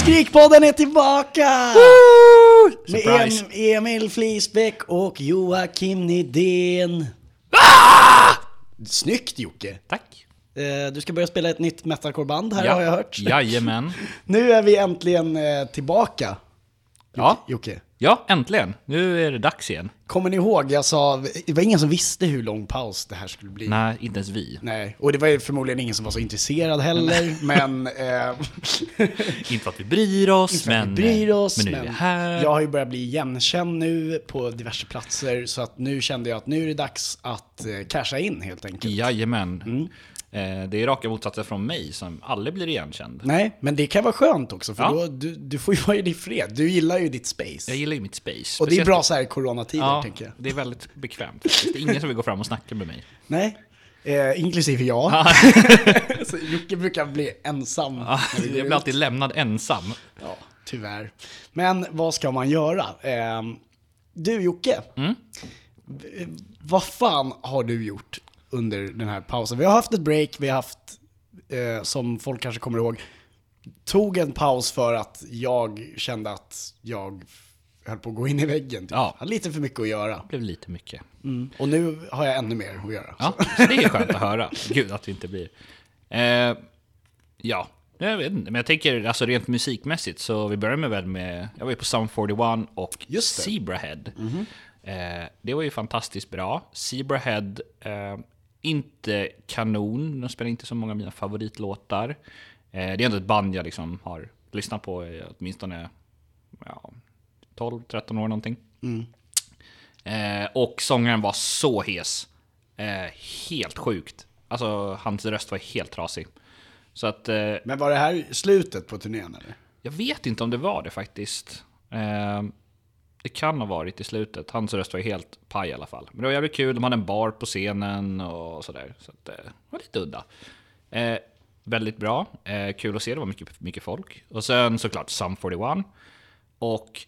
Skrikpodden är tillbaka! Med Surprise. em Emil Flisbäck och Joakim Nidén. Snyggt Jocke! Tack. Eh, Du ska börja spela ett nytt metalcore-band här har jag hört. Jajamän. Nu är vi äntligen eh, tillbaka, Ja. Jocke. Ja, äntligen. Nu är det dags igen. Kommer ni ihåg, jag sa, det var ingen som visste hur lång paus det här skulle bli. Nej, inte ens vi. Nej, och det var förmodligen ingen som var så intresserad heller, men... Eh, Inte för att vi bryr oss, Inte men, vi bryr oss, men nu är vi här. Jag har ju börjat bli igenkänd nu på diverse platser, så att nu kände jag att nu är det dags att eh, casha in helt enkelt. Jajamän. Mm. Eh, det är raka motsatser från mig som aldrig blir igenkänd. Nej, men det kan vara skönt också, för Ja. då, du, du får ju vara i din fred. Du gillar ju ditt space. Jag gillar ju mitt space. och det är bra så här i coronatider, Ja, tänker jag. det är väldigt bekvämt. Det är ingen som vill gå fram och snacka med mig. Nej, eh, inklusive jag. så Jocke brukar bli ensam Ja, jag blir ut. alltid lämnad ensam. Ja, tyvärr. Men vad ska man göra? Eh, du Jocke, Mm. vad fan har du gjort under den här pausen? Vi har haft ett break, vi har haft, eh, som folk kanske kommer ihåg, tog en paus för att jag kände att jag höll på att gå in i väggen. Typ. Ja. Hade lite för mycket att göra. Det blev lite mycket. Och nu har jag ännu mer att göra. Ja, så det är skönt att höra. Gud, att vi inte blir... Eh, ja, jag vet inte. Men jag tänker, alltså rent musikmässigt, så vi börjar med väl med... Jag var ju på Sum 41 och Just det. Zebrahead. Eh, det var ju fantastiskt bra. Zebrahead, eh, inte kanon. De spelar inte så många av mina favoritlåtar. Eh, det är ändå ett band jag liksom har lyssnat på i åtminstone ja, 12-13 år någonting. Eh, och sångaren var så hes. Eh, helt sjukt. Alltså hans röst var helt trasig. Så att Men var det här slutet på turnén eller? jag vet inte om det var det faktiskt. Det kan ha varit i slutet. Hans röst var helt paj i alla fall. Men det var jävligt kul. De hade en bar på scenen och sådär. Så att, eh, det var lite udda. Eh, väldigt bra. Eh, kul att se. Det var mycket, mycket folk. Och sen såklart Sum 41. Och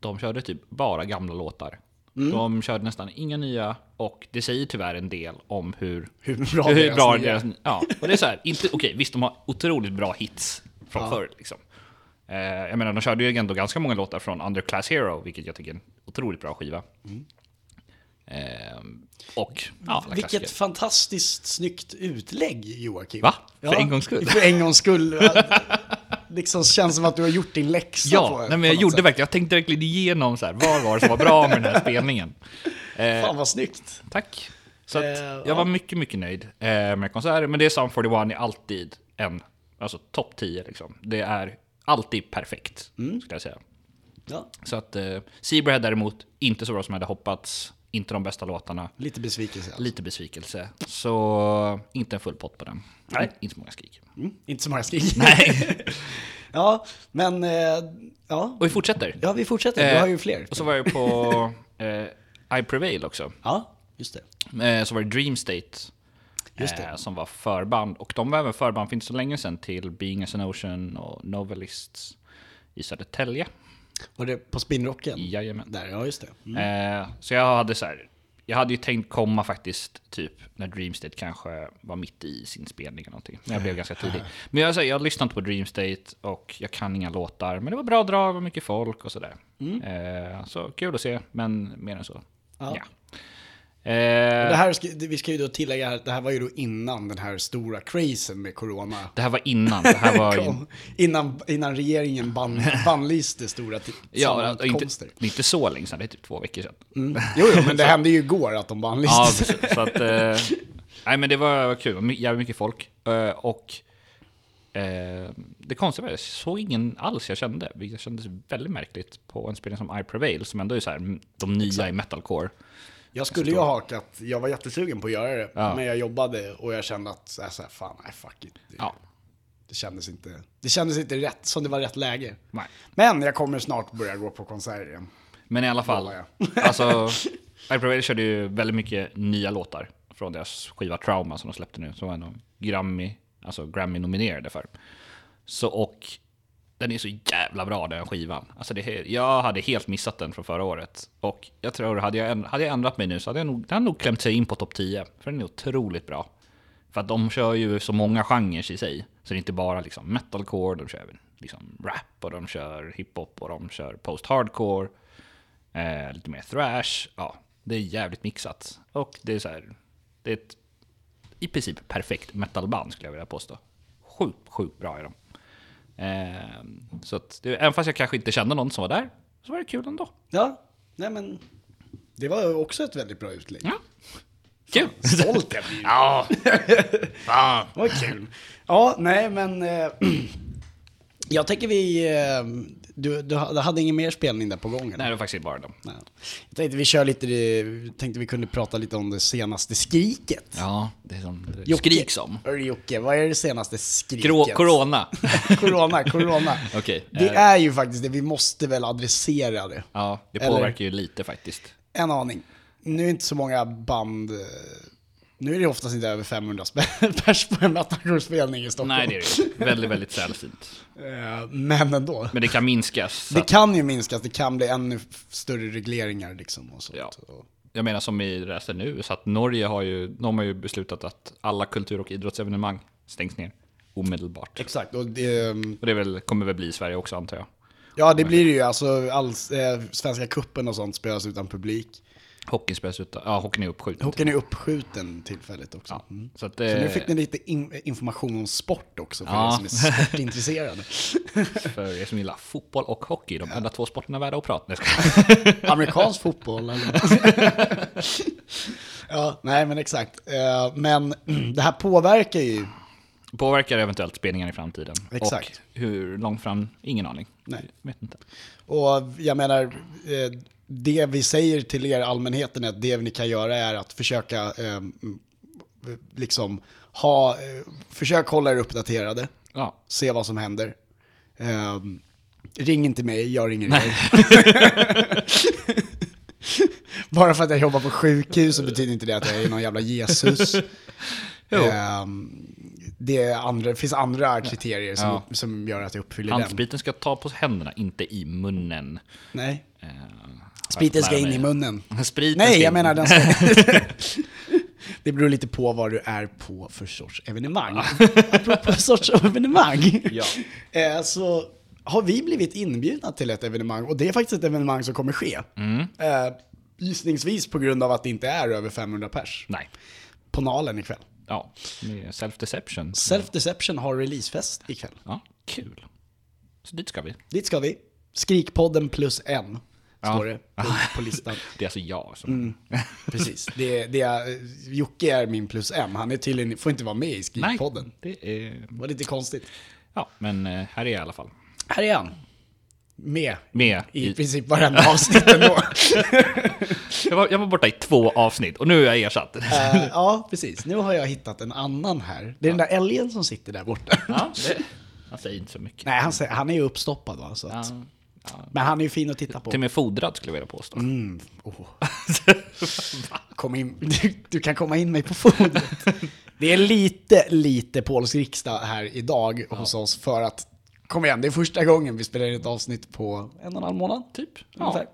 de körde typ bara gamla låtar. De körde nästan inga nya och det säger tyvärr en del om hur, Hur bra hur deras bra deras, Ja, och det är så här, inte, okej, visst de har otroligt bra hits från förr liksom. Eh, jag menar, de körde ju ändå ganska många låtar från Underclass Hero, vilket jag tycker är en otroligt bra skiva. Eh, och, ja, Vilket klassiker. fantastiskt snyggt utlägg Joakim. Va? För en gångs skull? För en gångs skull. liksom känns som att du har gjort din läxa Ja, på, nej, på men jag gjorde sätt. verkligen, jag tänkte verkligen igenom så här, vad var det som var bra med den här spelningen. Eh, Fan vad snyggt. Tack. Så att Eh, jag ja. var mycket, mycket nöjd eh, med konserten. Men det är Sum 41 är alltid en, alltså topp 10 liksom. Det är alltid perfekt, Mm. skulle jag säga. Ja, Så att eh, Zebrahead däremot, inte så bra som jag hade hoppats. Inte de bästa låtarna. lite besvikelse. Alltså. Lite besvikelse. Så inte en full pott på den. Nej. Inte så många skrik. Mm, inte så många skrik. Nej. ja, men eh, ja. Och vi fortsätter. ja, vi fortsätter. Du Eh, har ju fler. Och så var jag på eh, I Prevail också. Ja, just det. Eh, så var det Dream State. Just det. Eh, som var förband. Och de var även förband för inte så länge sedan till Being as an Ocean och Novelists i Södertälje. Var det på spinnrocken? Jajamän. Där, ja just det. Mm. Eh, så jag hade så här, jag hade ju tänkt komma faktiskt typ när Dream State kanske var mitt i sin spelning eller någonting. Men jag blev ganska tidig. Men jag, här, jag lyssnade inte på Dream State och jag kan inga låtar. Men det var bra drag, var mycket folk och sådär. Eh, så kul att se, men mer än så. Ja. Ja. Eh, Det här vi ska ju då tillägga att det här var ju då innan den här stora crazen med corona. det här var innan. Det här var kom. Innan, innan regeringen ban, bannlyste stora Ja, inte, sammankomster. är inte så länge sedan, det är typ två veckor sedan. Mm. Jo, jo, men det hände ju igår att de bannlyste. Ja, precis. Så att, eh, nej men det var kul, jävligt mycket folk. Eh, och eh, det konstiga var att jag såg ingen alls jag kände, vilket kändes väldigt märkligt på en spelning som I Prevail, som ändå är så här, de nya i metalcore. Jag skulle ju ha hakat, jag var jättesugen på att göra det, Ja. men jag jobbade och jag kände att, så här, fan, nej fuck it. Ja. det kändes inte, det kändes inte rätt, som det var rätt läge. Nej. Men jag kommer snart börja gå på konserter igen. Men i alla fall, alltså, Hypervader körde ju väldigt mycket nya låtar från deras skiva Trauma som de släppte nu, som var en Grammy, alltså Grammy-nominerade för. Så och den är så jävla bra den skivan. Alltså det, jag hade helt missat den från förra året. Och jag tror, hade jag, hade jag ändrat mig nu så hade jag nog, den hade nog klämt sig in på topp 10. För den är otroligt bra. För att de kör ju så många genrer i sig. Så det är inte bara liksom metalcore, de kör även liksom rap och de kör hiphop och de kör post-hardcore. Eh, lite mer thrash. Ja, det är jävligt mixat. Och det är så här, det är ett i princip perfekt metalband skulle jag vilja påstå. Sjukt, sjukt bra är de. Eh, så att, det, även fast jag kanske inte kände någon som var där, så var det kul ändå. Ja, nej men det var också ett väldigt bra utlägg. Ja. Kul! Stolt jag blir. Ja, fan. Vad kul. Ja, nej men eh, jag tänker vi, eh, du, du hade ingen mer spelning där på gång? eller? Nej, det var faktiskt bara dem. Nej. Jag tänkte vi kör lite, tänkte vi kunde prata lite om det senaste skriket. Ja, det är som det Jocke. skriks om. Jocke, vad är det senaste skriket? Gro- corona. corona, corona. Okej. Det eh, är ju faktiskt det, vi måste väl adressera det. Ja, det Eller- påverkar ju lite faktiskt. En aning. Nu är inte så många band, eh, nu är det oftast inte över 500 spä- pers på en metalcore-spelning i Stockholm. Nej, det är det ju. Väldigt, väldigt sällsynt. Eh, Men ändå. Men det kan minskas. Det att- kan ju minskas, det kan bli ännu större regleringar liksom och sånt. Ja. Jag menar som i resten nu, så att Norge har ju, de har ju beslutat att alla kultur och idrottsevenemang stängs ner omedelbart. Exakt, och det, Och det väl, kommer väl bli i Sverige också antar jag. ja det blir det ju, alltså all, eh, Svenska kuppen och sånt spelas utan publik. Hockeyn spelas utan, ja hockeyn är uppskjuten. Hockeyn är uppskjuten tillfälligt också. Ja, Mm. så att Så nu fick ni lite in, information om sport också för Ja. er som är sportintresserade. för er som gillar fotboll och hockey, de enda två sporterna värda att prata skojar. Amerikansk fotboll eller? ja, nej men exakt. Eh, Men det här påverkar ju, Påverkar eventuellt spelningar i framtiden. Exakt. Och hur långt fram, ingen aning. Nej. Jag vet inte. och jag menar, eh, det vi säger till er allmänheten är att det ni kan göra är att försöka eh, liksom ha, eh, försök hålla er uppdaterade, Ja, se vad som händer. Eh, ring inte mig, jag ringer er. Bara för att jag jobbar på sjukhus så betyder inte det att jag är någon jävla Jesus. Ehm, det, andra, det finns andra kriterier som, Ja. som gör att jag uppfyller den. handspriten ska ta på händerna, inte i munnen. Nej. Eh, Spriten ska in i munnen. Spriten Nej, jag menar den ska... Det beror lite på vad du är på för sorts evenemang. Apropå sorts evenemang. Ja. Eh, Så har vi blivit inbjudna till ett evenemang och det är faktiskt ett evenemang som kommer ske. Mm. Eh, Gissningsvis på grund av att det inte är över 500 pers. Nej. På Nalen ikväll. Ja, self-deception. Self Deception har releasefest ikväll. Ja, kul. Så dit ska vi. Dit ska vi. Skrikpodden plus en, Ja. står det på, på listan. Det är alltså jag som... Mm. Precis. Det, det är, Jocke är min plus en. Han är tydligen, får inte vara med i Nej, Skrikpodden. det är... Var lite konstigt. Ja, men eh, här är jag i alla fall. Här är han. Med. Med I i... princip varenda avsnitt ändå. Jag var, jag var borta i två avsnitt och nu är jag ersatt. Eh, ja, precis. Nu har jag hittat en annan här. Det är den där älgen som sitter där borta. Ja, det... Han säger inte så mycket. Nej, han, säger- han är ju uppstoppad va? Så att, Ja, ja. Men han är ju fin att titta på. Till och med fodrad skulle jag vilja påstå. Mm. Oh. Kom in. Du, du kan komma in mig på fodret. Det är lite, lite polsk riksdag här idag hos oss för att, kom igen, det är första gången vi spelar ett avsnitt på en och en halv månad. Typ. Ungefär.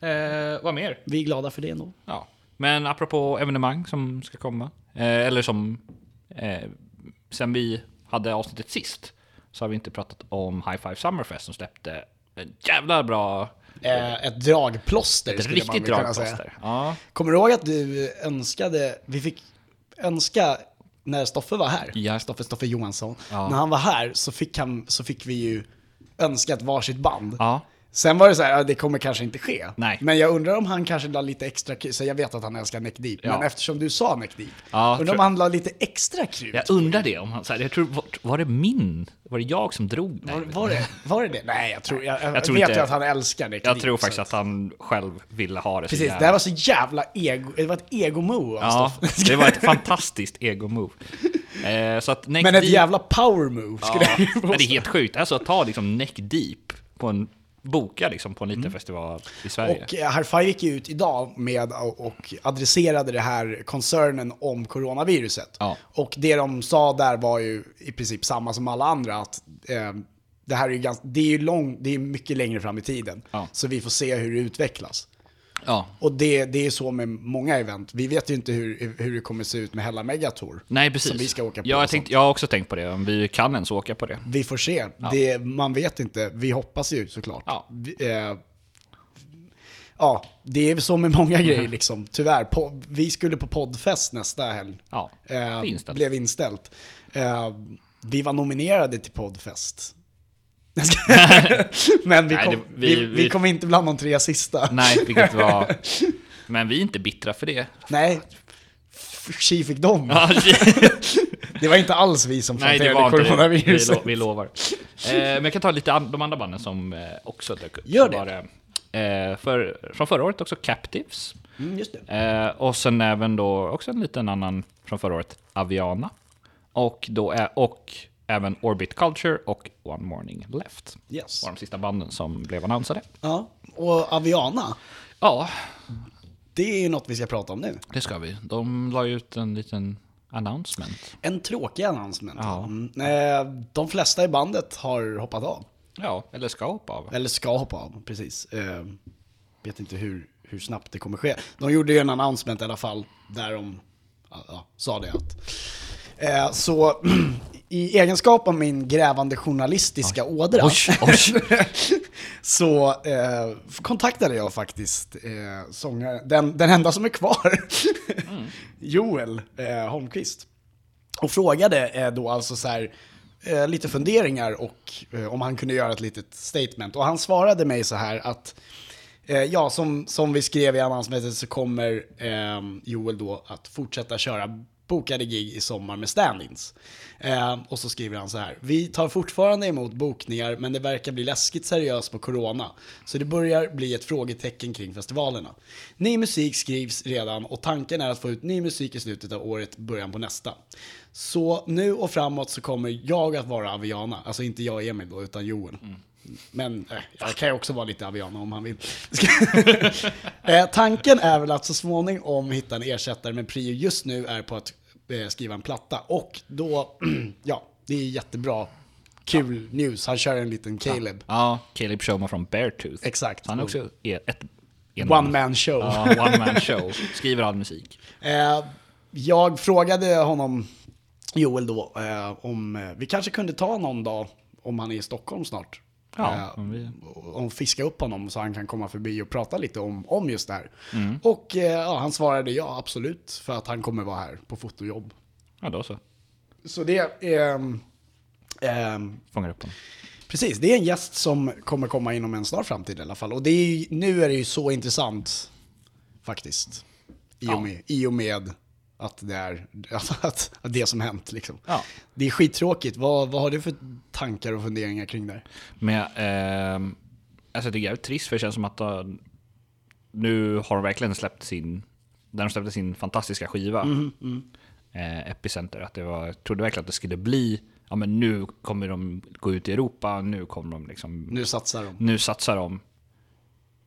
Eh, vad mer? Vi är glada för det ändå. Ja. Men apropå evenemang som ska komma, eh, eller som... Eh, sen vi hade avsnittet sist, så har vi inte pratat om High Five Summerfest som släppte en jävla bra... Eh, ett dragplåster Ett skulle man riktigt väl kunna säga. dragplåster. Ja. Kommer du ihåg att du önskade, vi fick önska när Stoffe var här, Ja. Stoffe Stoffe Johansson, Ja. när han var här så fick, han, så fick vi ju önska ett varsitt band. ja. Sen var det så här, ja, det kommer kanske inte ske. Nej. Men jag undrar om han kanske la lite extra krut, så jag vet att han älskar Neck Deep, Ja. men eftersom du sa Neck Deep, Ja, undrar om han la lite extra krut. Jag undrar det om han... Så här, jag tror, var, var det min? Var det jag som drog? Var, var, det, var det det? Nej, jag tror, jag, jag, Jag tror vet inte- att han älskar Neck Jag Deep, tror så faktiskt att han själv ville ha det Precis, jävla- det här var så jävla ego, det var ett ego-move Ja, det var ett fantastiskt ego-move. Eh, så att neck Men ett deep- jävla power move skulle Ja, jag det är helt sjukt. Alltså att ta liksom neck deep på en boka liksom på en liten festival i Sverige. Mm. Och eh, Hi-Fi gick ju ut idag med och och adresserade det här koncernen om coronaviruset. Ja. Och det de sa där var ju i princip samma som alla andra, att eh, det här är ju ganska, det är ju lång, det är mycket längre fram i tiden. Ja. Så vi får se hur det utvecklas. Ja. Och det, det är så med många event. Vi vet ju inte hur, hur det kommer se ut med Hella Megatour. Nej, precis. Som vi ska åka på. Ja, jag, tänkt, jag har också tänkt på det, om vi kan ens åka på det. Vi får se. Det, man vet inte. Vi hoppas ju såklart. Ja. Vi, eh, ja, det är så med många grejer liksom. Tyvärr. På, vi skulle på poddfest nästa helg. Ja, Eh, inställt. Blev inställt. Eh, vi var nominerade till poddfest. Men vi Nej, kom, det- vi, vi- vi, vi- kom inte bland de tre sista. Nej, vilket var... Men vi är inte bittra för det. Nej. Tji fick dem. Det var inte alls vi som planterade det. Vi, coronaviruset. lo, vi lovar. Eh, men jag kan ta lite an, de andra banden som eh, också dök upp. Gör det. Var eh, för, från förra året också Captives. Mm, just det. Eh, och sen även då också en liten annan från förra året, Aviana. Och, då är, och även Orbit Culture och One Morning Left. Yes. var de sista banden som blev annonsade. Ja, och Aviana, Ja, det är ju något vi ska prata om nu. det ska vi. De la ut en liten announcement. En tråkig announcement. Ja. Mm. Eh, De flesta i bandet har hoppat av. Ja, eller ska hoppa av. Eller ska hoppa av, precis. Eh, Vet inte hur, hur snabbt det kommer ske. De gjorde ju en announcement i alla fall, där de ja, sa det att... Eh, så i egenskap av min grävande journalistiska ådra Oj, oj. så eh, kontaktade jag faktiskt eh, sångaren, den, den enda som är kvar, Joel eh, Holmqvist. Och frågade eh, då alltså så här, eh, lite funderingar och om han kunde göra ett litet statement. Och han svarade mig så här att ja, som, som vi skrev i annonsmentet så kommer eh, Joel då att fortsätta köra bokade gig i sommar med stand-ins. Eh, och så skriver han så här. Vi tar fortfarande emot bokningar men det verkar bli läskigt seriöst på corona. Så det börjar bli ett frågetecken kring festivalerna. Ny musik skrivs redan och tanken är att få ut ny musik i slutet av året, början på nästa. Så nu och framåt så kommer jag att vara Aviana. Alltså inte jag Emil då, utan Joel. Men eh, jag kan ju också vara lite Aviana om han vill. eh, tanken är väl att så småningom hitta en ersättare, men prio just nu är på att skriva en platta. Och då, ja, det är jättebra. Kul news. Han kör en liten Caleb. Ja, Caleb Shoma från Beartooth. Exakt. Han är också e- ett... en- One man show. Ja, one man show. Skriver all musik. Eh, jag frågade honom, Joel då, eh, om eh, vi kanske kunde ta någon dag om han är i Stockholm snart. Ja, Eh, om vi- Om fiska upp honom så han kan komma förbi och prata lite om, om just det här. Mm. Och eh, ja, han svarade ja, absolut, för att han kommer vara här på fotojobb. Ja, då så. Så det är... ehm, Fångar upp honom. Precis, det är en gäst som kommer komma inom en snar framtid i alla fall. Och det är, ju- nu är det ju så intressant, faktiskt. I och Ja. med, i och med att det är att, att, att det som hänt. Liksom. Ja. Det är skittråkigt. Vad, vad har du för tankar och funderingar kring det? Men ehm, alltså det är jävligt trist för det känns som att uh, nu har de verkligen släppt sin, när de släppte sin fantastiska skiva, Eh, Epicenter, att det var, jag trodde verkligen att det skulle bli, ja men nu kommer de gå ut i Europa, nu kommer de liksom, nu, Nu satsar de. nu satsar de.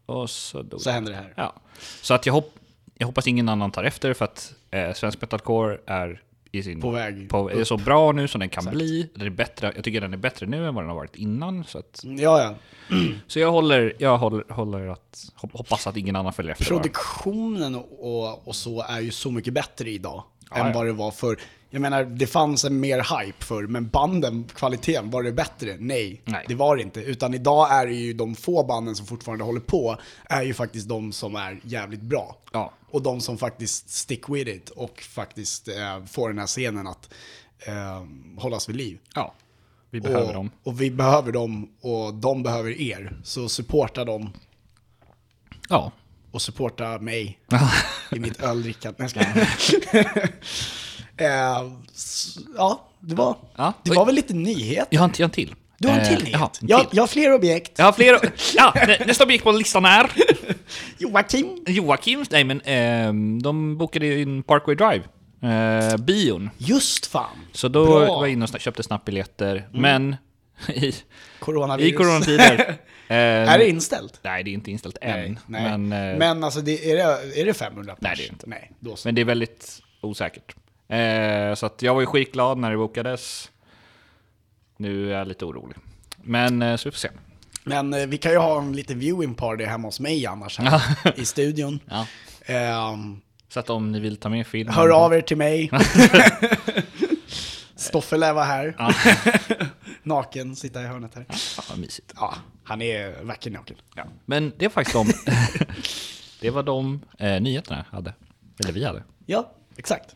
Och så dog Så händer det här. Ja. Så att jag, hopp, jag hoppas ingen annan tar efter för att eh, svensk metalcore är i sin, På väg på, är så bra nu som den kan bli. Den är bättre, jag tycker den är bättre nu än vad den har varit innan. Så, att, Ja, ja. så jag håller, jag håller, håller att, hop- hoppas att ingen annan följer efter. Produktionen och, och, och så är ju så mycket bättre idag Ja, än ja. vad det var för. Jag menar, det fanns en mer hype för men banden, kvaliteten, var det bättre? Nej, Nej. det var det inte. Utan idag är det ju de få banden som fortfarande håller på, är ju faktiskt de som är jävligt bra. Ja. Och de som faktiskt stick with it och faktiskt eh, får den här scenen att eh, hållas vid liv. Ja, vi behöver och, dem. Och vi behöver dem och de behöver er. Så supporta dem Ja. och supporta mig i mitt öldrickande. Nej, jag. eh, ja, det var, Ja. det var väl lite nyhet. Jag har en, jag har en till. Du har en Eh, till nyhet. en jag, till. jag har fler objekt. Jag har fler. Ja, nä- nästa objekt på listan är Joakim. Joakim. Nej men ehm, de bokade in Parkway Drive Eh, bion. Just fan! Så då Bra. var jag inne och köpte snabbt biljetter. Men i, Coronavirus. i coronatider... eh, är det inställt? Nej, det är inte inställt än. Nej. Men, eh, Men alltså, det, är, det, är det 500 Nej, pers? det är inte. Nej, då så. Men det är väldigt osäkert. Eh, så jag var ju skitglad när det bokades. Nu är jag lite orolig. Men eh, så vi får se. Men eh, vi kan ju ha en liten viewing party hemma hos mig annars här i studion. Ja. Ehm, Så att om ni vill ta med filmen. hör av er till mig. Stoffe lär vara här. Naken, sitta i hörnet här. Fan vad mysigt. Ja, han är vacker naken. Ja. Men det är faktiskt de... det var de eh, nyheterna jag hade. Eller vi hade. Ja, exakt.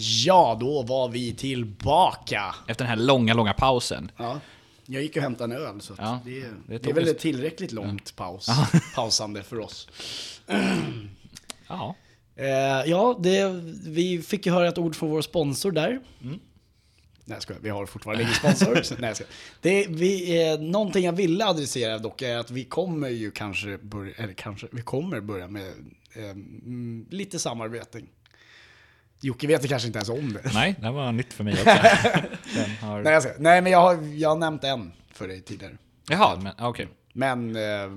Ja, då var vi tillbaka. Efter den här långa, långa pausen. Ja. Jag gick och hämtade en öl, så Ja, det, det det, är väl ett tillräckligt långt paus, pausande för oss. Ja. Eh, ja, det, vi fick ju höra ett ord från vår sponsor där. Mm. Nej jag skojar, vi har fortfarande ingen sponsor. nej, jag det, vi, eh, någonting jag ville adressera dock är att vi kommer ju kanske börja, eller kanske, vi kommer börja med eh, mm, lite samarbeten. Jocke vet kanske inte ens om det. Nej, det var nytt för mig också. Har... Nej, skojar. nej men jag har, jag har nämnt en för dig tidigare. Jaha, men okej. Men eh,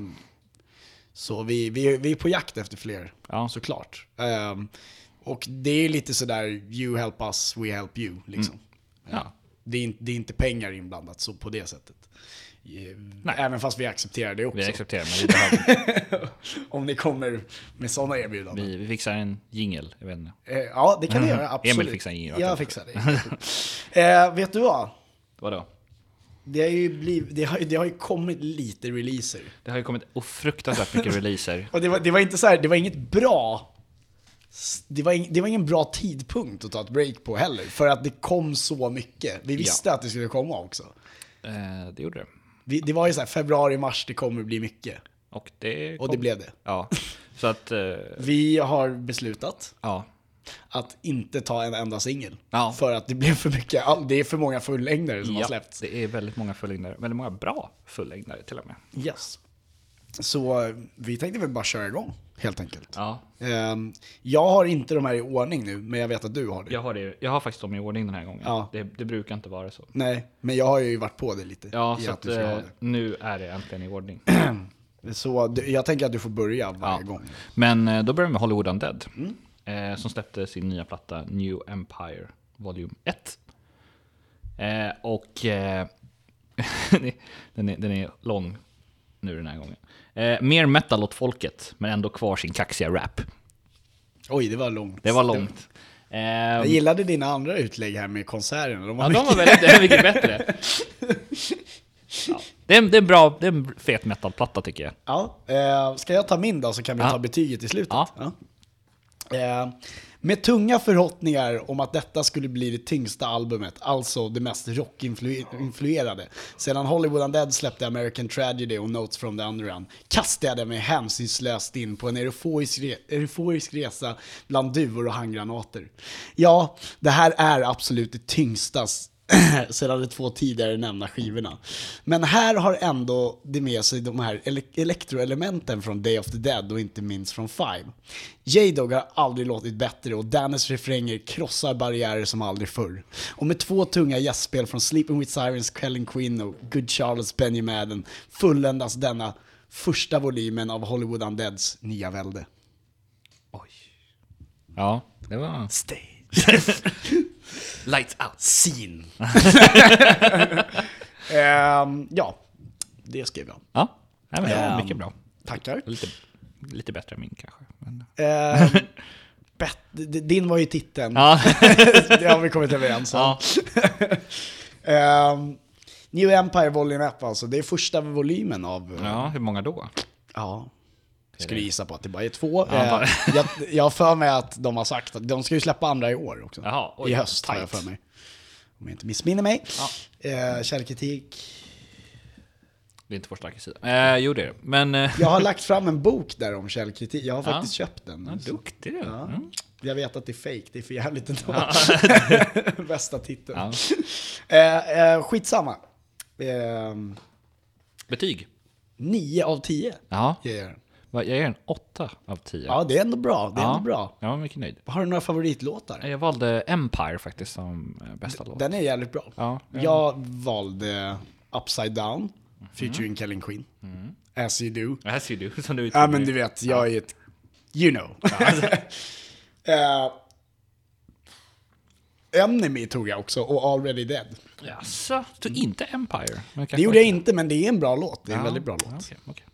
så vi, vi, vi är på jakt efter fler, Ja. såklart. Ehm, och det är lite sådär, you help us, we help you. Liksom. Ja. Det, är, inte- det är inte pengar inblandat så på det sättet. Nej. Även fast vi accepterar det också. Vi accepterar, men vi behöver... Om ni kommer med sådana erbjudanden. Vi, vi fixar en jingel, jag vet inte. Eh, ja, det kan vi göra, absolut. Emil fixar en jingle. Jag fixar det. eh, vet du vad? Vadå? Det har, ju blivit, det, har, det har ju kommit lite releaser. Det har ju kommit fruktansvärt mycket releaser. Och det var, det var inte så här, det var inget bra det var, ing, det var ingen bra tidpunkt att ta ett break på heller, för att det kom så mycket. Vi visste att det skulle komma också. Eh, det gjorde det. Vi, det var ju så här, februari, mars, det kommer bli mycket. Och det Och kom. det blev det. Ja. Så att... Eh, Vi har beslutat ja. att inte ta en enda singel. Ja. För att det blev för mycket, all- det är för många fullängdare som har ja. släppts. Det är väldigt många fullängdare. Väldigt många bra fullängdare till och med. Yes. Så eh, vi tänkte väl bara köra igång, helt enkelt. Ja. Ehm, jag har inte de här i ordning nu, men jag vet att du har det. Jag har, det, jag har faktiskt dem i ordning den här gången. Ja. Det, det brukar inte vara så. Nej, men jag har ju varit på det lite. Ja, så att att, eh, nu är det äntligen i ordning. Så jag tänker att du får börja varje Ja. gång. Men eh, då börjar vi med Hollywood Undead. Mm. Eh, som släppte sin nya platta New Empire Volume 1. Eh, och den, är, den är lång nu den här gången. Eh, mer metal åt folket, men ändå kvar sin kaxiga rap. Oj, det var långt. Det var långt. Eh, Jag gillade dina andra utlägg här med konserterna. De var ja, de mycket... var väldigt mycket bättre. Ja. Det, är, det är en bra, det är en fet metalplatta tycker jag. Ja, eh, ska jag ta min då så kan vi Ja. ta betyget i slutet? Ja. Eh, med tunga förhoppningar om att detta skulle bli det tyngsta albumet, alltså det mest rockinfluerade. Sedan Hollywood Undead släppte American Tragedy och Notes from the Underground kastade jag mig hänsynslöst in på en euforisk, re- euforisk resa bland duvor och handgranater. Ja, det här är absolut det tyngsta sedan de två tidigare nämnda skivorna. Men här har ändå det med sig de här ele- elektroelementen från Day of the Dead och inte minst från Five. J-Dog har aldrig låtit bättre och Danes refränger krossar barriärer som aldrig förr. Och med två tunga gästspel från Sleeping With Sirens, Kellen Quinn och Good Charles Benny Madden fulländas denna första volymen av Hollywood Undeads nya välde. Oj. Ja, det var... Stay. Lights out. Scene. Ehm, ja, det skrev jag. Ja, Nej, men Ehm, mycket bra. Tackar. Lite, lite bättre än min kanske. Men... Ehm, bet- din var ju titeln. Ja. det har vi kommit överens om. ja. Ehm, New Empire Volume 1 alltså, det är första volymen av... ja, hur många då? ja. Skulle gissa på att det bara är två. Ja, Ehm, bara- jag, jag har för mig att de har sagt att de ska ju släppa andra i år också. Jaha, oj, I höst har jag tight. för mig. Om jag inte missminner mig. Ja. Ehm, källkritik. Det är inte vår starka sida. Eh, jo, det är det. Men... Eh, Jag har lagt fram en bok där om källkritik. Jag har Ja. faktiskt köpt den. ja, duktig du. Ja. Mm. Jag vet att det är fake, det är för jävligt ändå. Bästa titeln. Ja. Eh, eh, skitsamma. Eh, Betyg? 9 av 10 Ja. ger jag den. Jag ger en 8 av 10. Ja, det är ändå bra. Det är ändå bra. Jag var mycket nöjd. Har du några favoritlåtar? Jag valde Empire faktiskt som eh, bästa låt. Den är jävligt bra. Ja, Jag valde Upside Down, featuring Kellen Queen. As you do. Här ser du som du Ja men du vet, jag är ett... You know. uh, Enemy tog jag också, och Already Dead. Jaså, så inte Empire? Det gjorde jag inte, men det är en bra låt. Det är en väldigt bra låt. Okej, okej.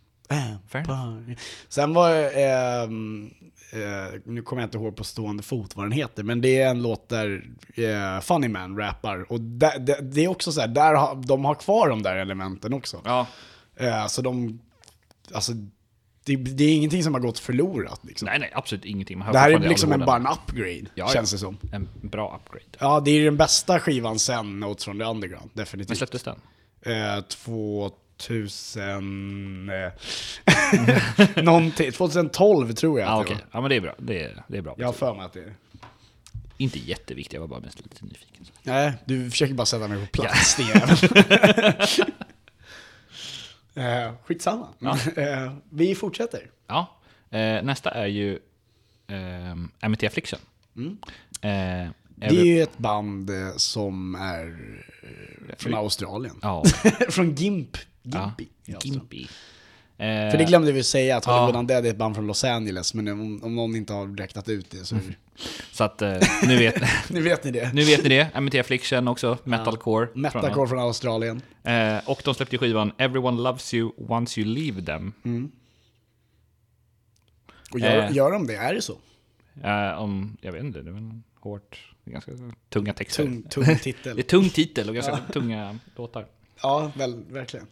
Sen var ehm, eh, nu kommer jag inte ihåg på stående fot vad den heter, men det är en låt där eh, Funny Man rappar. Och där, det, det är också så här, där har, de har kvar de där elementen också. Ja, Eh, så de, alltså, det, det är ingenting som har gått förlorat. Liksom. nej nej, absolut ingenting. Man det här är liksom en, bara en upgrade, Ja, känns det som. En bra upgrade. Ja, det är den bästa skivan sen Notes from the Underground, När definitivt. släpptes den? Eh, 2000... Eh, någonting, 2012 tror jag Ja okej, var. ja men det är bra. Det är, det är bra. Jag har för mig att det är... Inte jätteviktigt, jag var bara mest lite nyfiken. Nej, du försöker bara sätta mig på plats, jävel. eh, Skitsamma. Eh, vi fortsätter. Ja, nästa är ju eh, Amity Affliction. Mm. Det är ju ett band som är från Australien. Ja, från Gimp. Ja, Gimpy. Australien. Gimpy. Eh, För det glömde vi säga, att Hollywood Ja. Undead är ett band från Los Angeles, men om, om någon inte har räknat ut det så Så att eh, nu, vet, nu vet ni det. nu vet ni det. Amity Affliction också, metalcore. Metalcore från Australien. Eh, och de släppte skivan Everyone Loves You Once You Leave Them. Och gör, Eh. gör de det? Är det så? Eh, om, jag vet inte, det är väl hårt, ganska tunga texter. Tung, tung titel. Det är tung titel och ganska tunga låtar. Ja, väl, verkligen.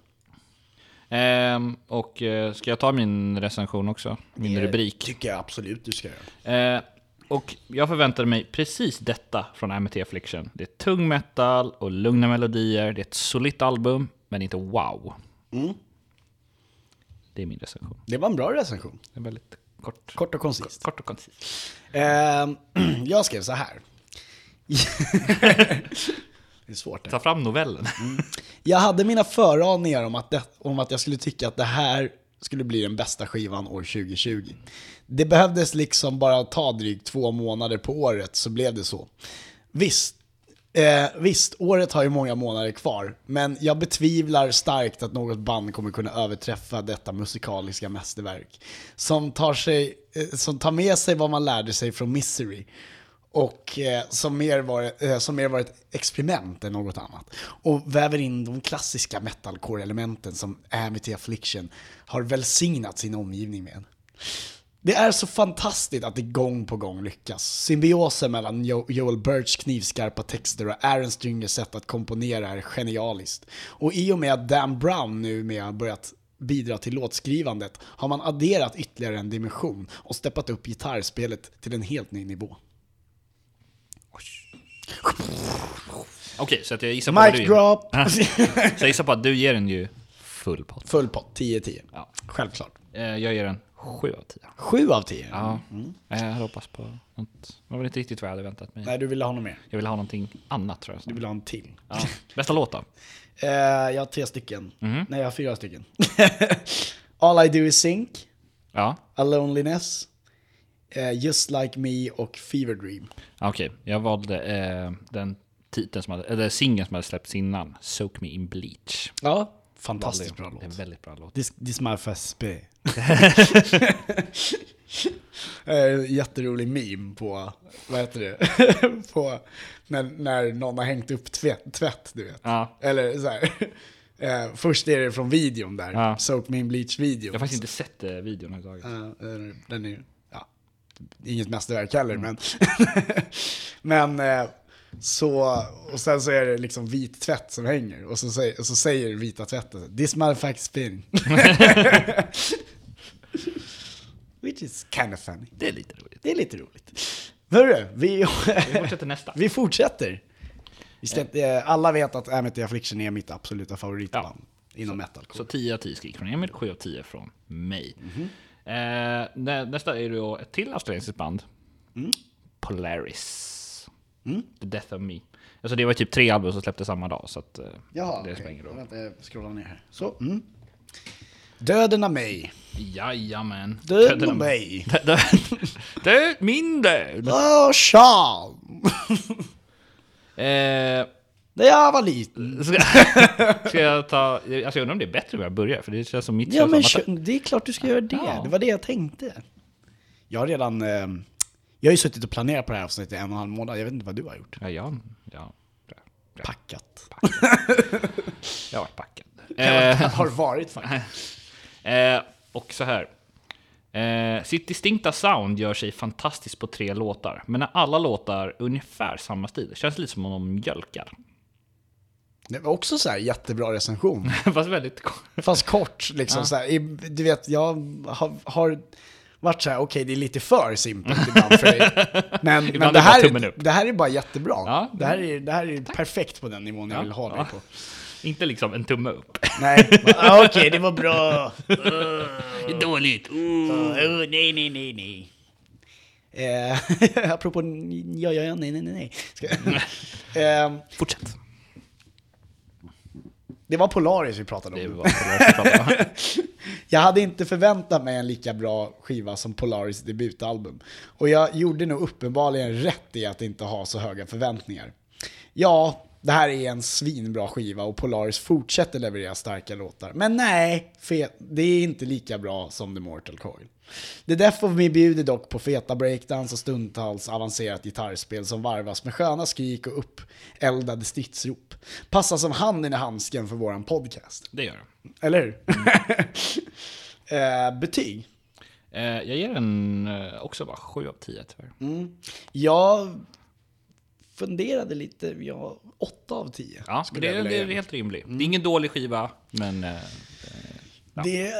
Ehm, och eh, ska jag ta min recension också? Min Det rubrik? tycker jag absolut du ska göra. Eh, och jag förväntade mig precis detta från Amity Affliction. Det är tung metal och lugna melodier. Det är ett solitt album, men inte wow. Mm. Det är min recension. Det var en bra recension. Det är väldigt kort, Kort och koncist. kort och koncist. Ehm, jag skrev så här. det är svårt. Det. Ta fram novellen. Jag hade mina föraningar om att, det, om att jag skulle tycka att det här skulle bli den bästa skivan år 2020. Det behövdes liksom bara ta drygt två månader på året så blev det så. Visst, eh, visst, året har ju många månader kvar, men jag betvivlar starkt att något band kommer kunna överträffa detta musikaliska mästerverk. Som tar, sig, eh, som tar med sig vad man lärde sig från Misery och eh, som, mer var, eh, som mer var ett experiment än något annat. Och väver in de klassiska metalcore-elementen som Amity Affliction har välsignat sin omgivning med. Det är så fantastiskt att det gång på gång lyckas. Symbiosen mellan jo- Joel Birchs knivskarpa texter och Aaron Stringers sätt att komponera är genialiskt. Och i och med att Dan Brown nu med börjat bidra till låtskrivandet har man adderat ytterligare en dimension och steppat upp gitarrspelet till en helt ny nivå. Okej, så att jag gissar på Mic du... drop! Så jag gissar på att du ger den ju full pott. Full pott, 10-10. Ja. Självklart. Eh, Jag ger den 7 av 10. 7 av 10? Ja, Eh, jag hade hoppats på något. Det var väl inte riktigt vad jag hade väntat mig. Nej, du ville ha något mer. Jag ville ha någonting annat tror jag. Du ville ha en till. Ja. Bästa låt då? Eh, jag har tre stycken. Nej, jag har fyra stycken. All I Do Is Sink, Ja, A Loneliness, Just Like Me och Fever Dream. okej. Jag valde eh, den titeln som hade, eller singeln som hade släppts innan. Soak Me In Bleach. Ja, fantastiskt bra Det är en låt. väldigt bra låt. This, this my first spy. Eh, Jätterolig meme på, vad heter det? på när, när någon har hängt upp tvätt, tvätt du vet. Ja. Eller så här. Eh, först är det från videon där, Ja. Soak Me In Bleach-videon. Jag har faktiskt inte sett eh, videon överhuvudtaget. Ja, den är- den är ju, ja, inget mästerverk heller, Mm. men, men eh, så, och sen så är det liksom vit tvätt som hänger, och så säger, och så säger vita tvätten This motherfucker spin. Which is kind of funny. Det är lite roligt. Det är lite roligt. Hörru, vi, Vi fortsätter nästa. vi fortsätter. Vi ska, inte- alla vet att Amity Affliction är mitt absoluta favoritband inom metalcore. Så 10 av 10 skrik från Emil, 7 av 10 från mig. Eh, nä, nästa är då ett till australiskt band. Mm. Polaris. The Death of Me. Alltså det var typ tre album som släpptes samma dag, så att, eh, Jaha, det spelar ingen roll. Jag scrollar ner här. Så. Mm. Döden av mig. Jajamän. Död på mig. Död min död. Åh, Sean! Eh, När jag var liten. ska, ska jag ta... Alltså jag undrar om det är bättre om jag börjar, för det känns som mitt Ja men det är klart du ska göra det. Ja. Det var det jag tänkte. Jag har redan... Eh, jag har ju suttit och planerat på det här avsnittet i en och en halv månad. Jag vet inte vad du har gjort. Ja, ja, ja. ja. Packat. Jag har varit packad. Eh. Eh, har varit faktiskt. eh, och så här. Eh, sitt distinkta sound gör sig fantastiskt på tre låtar, men när alla låtar ungefär samma stil, känns lite som om de mjölkar. Det var också så här jättebra recension. Fast väldigt... Fast kort liksom så här. Du vet, jag har, har varit så här, okej det är lite för simpelt ibland för dig. Men, men det, är här, upp. det här är bara jättebra. Ja. Det, här är, det här är perfekt på den nivån jag vill ha dig Ja. på. Inte liksom en tumme upp. Nej, ah, okej det var bra. Dåligt. Oh, nej, nej, nej, nej. Eh, apropå ja, ja, ja, nej, nej, nej, nej. Ska, eh, Fortsätt. Det var Polaris vi pratade om. Det var det jag pratade om. Jag hade inte förväntat mig en lika bra skiva som Polaris debutalbum. Och jag gjorde nog uppenbarligen rätt i att inte ha så höga förväntningar. Ja, det här är en svinbra skiva och Polaris fortsätter leverera starka låtar. Men nej, fe- det är inte lika bra som The Mortal Coil. The Death of Me bjuder dock på feta breakdance och stundtals avancerat gitarrspel som varvas med sköna skrik och uppeldade stridsrop. Passar som handen i handsken för våran podcast. Det gör det. Eller hur? eh, betyg? Eh, jag ger den eh, också bara 7 av 10 tyvärr. Jag funderade lite, ja, 8 av 10. Ja, det, vilja det är helt rimligt. Det är ingen dålig skiva, men... Eh, ja. Det,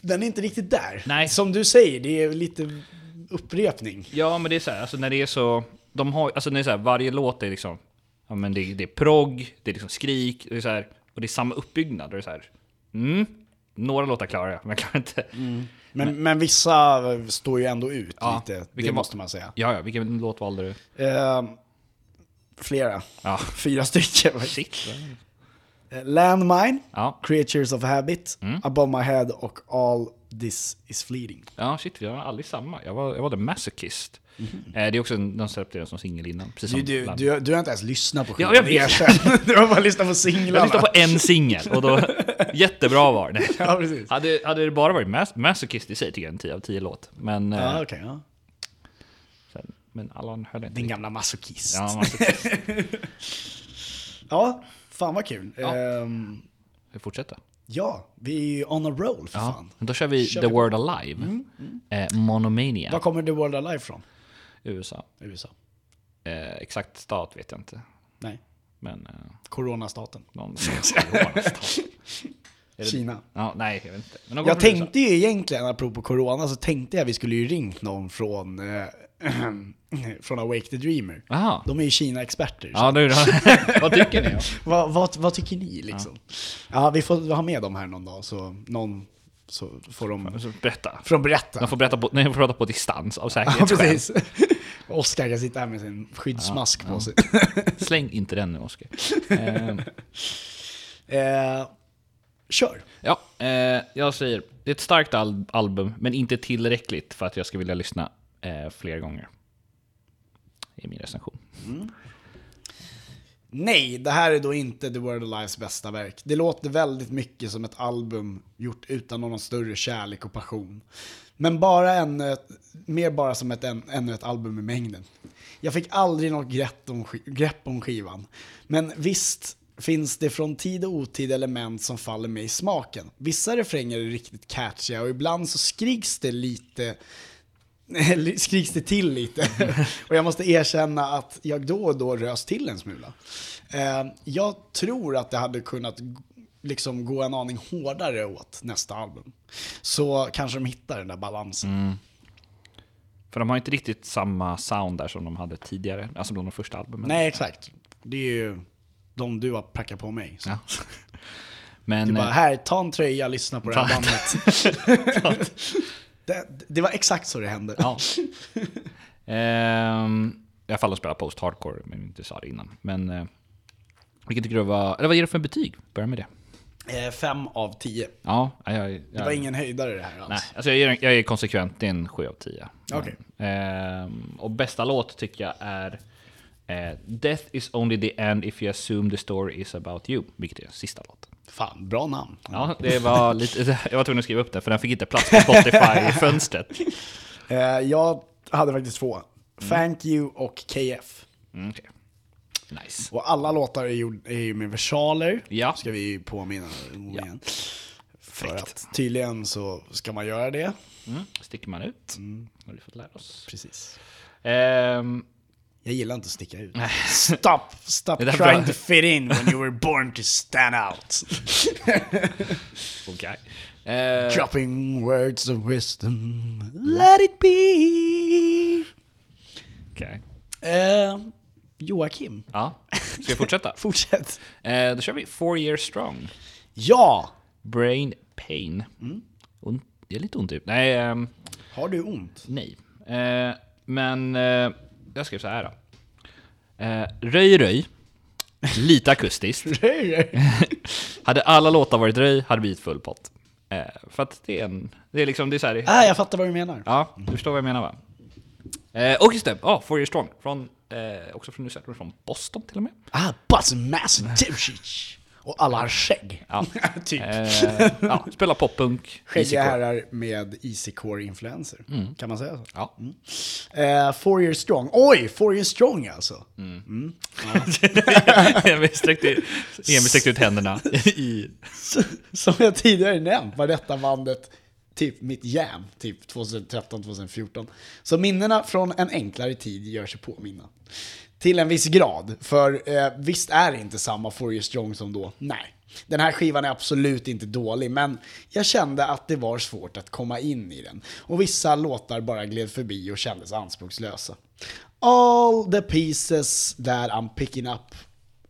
den är inte riktigt där. Nej. Som du säger, det är lite upprepning. ja, men det är så här, alltså när det är så... De har, alltså när det är så här, varje låt är liksom... Ja, men det, det är progg, det är liksom skrik, det är så här, och det är samma uppbyggnad. Och det är så här, mm, några låtar klarar jag, men jag klarar inte... Men, men vissa står ju ändå ut Ja, lite, det vilken var- måste man säga. Ja, ja, vilken låt valde du? Eh, flera. Ja. Fyra stycken. Shit. Eh, Landmine, Ja, Creatures of Habit, Mm. Above My Head och All This Is Fleeting. ja shit, vi har aldrig samma. Jag var, jag var The Masochist. Eh, det är också de släppte den som singel innan. Precis Du, som du, Land. du, du har inte ens lyssnat på skivan. Ja, jag vet. Du har bara lyssnat på Jag singlarna. lyssnade på en singel och då... jättebra var det. Ja, precis. Hade, hade det bara varit Mas Masochist i sig tycker jag en 10 av 10 låt. Men, eh, Ja, okej. ja. sen, men alla höll inte Din gamla masochist. Ja, Ja, Masochist. fan vad kul. Ja. Ehm, Vi fortsätter. ja, vi är ju on a roll för Ja, fan. då kör vi Kör The vi. Word Alive. Eh, Monomania. Var kommer The World Alive från? USA. USA. Eh, exakt stat vet jag inte. Nej, Men eh, coronastaten. någon coronastat. Är det- Kina. Ja, nej, jag vet inte. Men Jag från USA. tänkte ju egentligen, apropå corona, så tänkte jag vi skulle ju ringt någon från, eh, från Awake the Dreamer. Aha. De är ju Kina-experter. Ja, då. Vad tycker ni? Vad, vad, vad tycker ni liksom? Ja. vi får ha med dem här någon dag, så någon så får de, Alltså, Berätta. får de berätta. De får, berätta på, nej, de får prata på distans av Ja, säkerhetsskäl. precis. Oskar kan sitta här med sin skyddsmask på sig. Släng inte den nu, Oskar. Eh, Eh, kör. ja, eh, jag säger, det är ett starkt al- album, men inte tillräckligt för att jag ska vilja lyssna eh, fler gånger. Är min recension. Nej, det här är då inte The World of Lives bästa verk. Det låter väldigt mycket som ett album gjort utan någon större kärlek och passion. Men bara en, eh, mer bara som ett, en, ännu ett album i mängden. Jag fick aldrig något grepp om, grepp om skivan. Men visst finns det från tid och otid element som faller mig i smaken. Vissa refränger är riktigt catchiga och ibland så skriks det lite skriks det till lite. och jag måste erkänna att jag då och då rös till en smula. Eh, jag tror att det hade kunnat liksom gå en aning hårdare åt nästa album. Så kanske de hittar den där balansen. För de har inte riktigt samma sound där som de hade tidigare, alltså de första albumen. Nej, exakt. Det är ju de du har prackat på mig. Ja. Men... Du bara, eh, här, ta en tröja, lyssna på det här bandet. Det, det var exakt så det hände. Ja. Ehm, I alla fall att spela post-hardcore, men inte sa det innan. Men eh, vilket tycker du var... Eller vad ger du för betyg? Börja med det. Eh, fem av tio. Ja, jag, jag, Det var ingen höjdare det här alls. Nej, alltså jag, är, jag är konsekvent, en 7 av 10. Okej. Ehm, och bästa låt tycker jag är eh, Death is only the end if you assume the story is about you, vilket är sista låten. Fan, bra namn. Ja, det var lite, jag var tvungen att skriva upp det för den fick inte plats på Spotify-fönstret. Eh, jag hade faktiskt två. Thank you och KF. Mm, okej. Nice. Och alla låtar är ju, är ju med versaler, Ja. ska vi ju påminna om Ja. igen. För att tydligen så ska man göra det. Mm, sticker man ut, har vi fått lära oss. Precis. Ehm, Jag gillar inte att sticka ut. Stop! Stop trying bra. to fit in when you were born to stand out. Okej. Eh, Dropping words of wisdom, let it be. okej. Eh, Joakim, Ja, ska vi fortsätta? fortsätt. Eh, då kör vi Four Years Strong. Ja! Brain Pain. Och det är lite ont i Nej, ehm, Har du ont? nej. Eh, men eh, jag skrev så här då. Eh, röj Röj. Lite akustiskt. hade alla låtar varit Röj hade blivit full pott. Eh, för att det är en... Det är liksom, det är så här, Ah, jag fattar vad du menar. Ja, du förstår vad jag menar va? Eh, och just det, ja, Four Years Strong. Från, eh, också från, USA, från Boston till och med. Ah, Boston Massachusetts. Och alla har skägg. Ja. typ. Eh, ja, spelar poppunk. Skäggiga herrar med easy core influenser. Kan man säga så? Ja. Eh, four years strong. Oj, four years strong alltså. Emil sträckte, Emil sträckte ut händerna i... Som jag tidigare nämnt var detta bandet typ mitt jam, typ 2013-2014. Så minnena från en enklare tid gör sig påminna. Till en viss grad, för eh, visst är det inte samma For You Strong som då? Nej. Den här skivan är absolut inte dålig, men jag kände att det var svårt att komma in i den. Och vissa låtar bara gled förbi och kändes anspråkslösa. All the pieces that I'm picking up...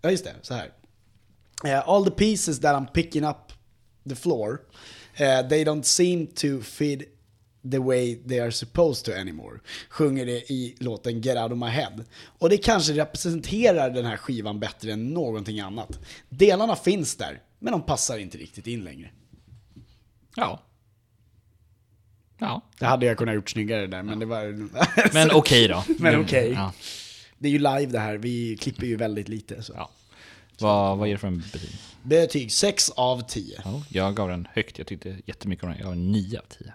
Ja, just det, så här. Eh, all the pieces that I'm picking up the floor, uh, they don't seem to fit the way they are supposed to anymore. Sjunger det i låten Get Out of My Head. Och det kanske representerar den här skivan bättre än någonting annat. Delarna finns där, men de passar inte riktigt in längre. Ja. Ja. Det hade jag kunnat gjort snyggare där, men det var... Men okej då. Men okej. Ja. Det är ju live det här, vi klipper ju väldigt lite. Så. Ja. Vad, vad ger du för en betyg? Betyg 6 av 10. Ja, jag gav den högt, jag tyckte jättemycket om den. Jag gav en 9 av 10.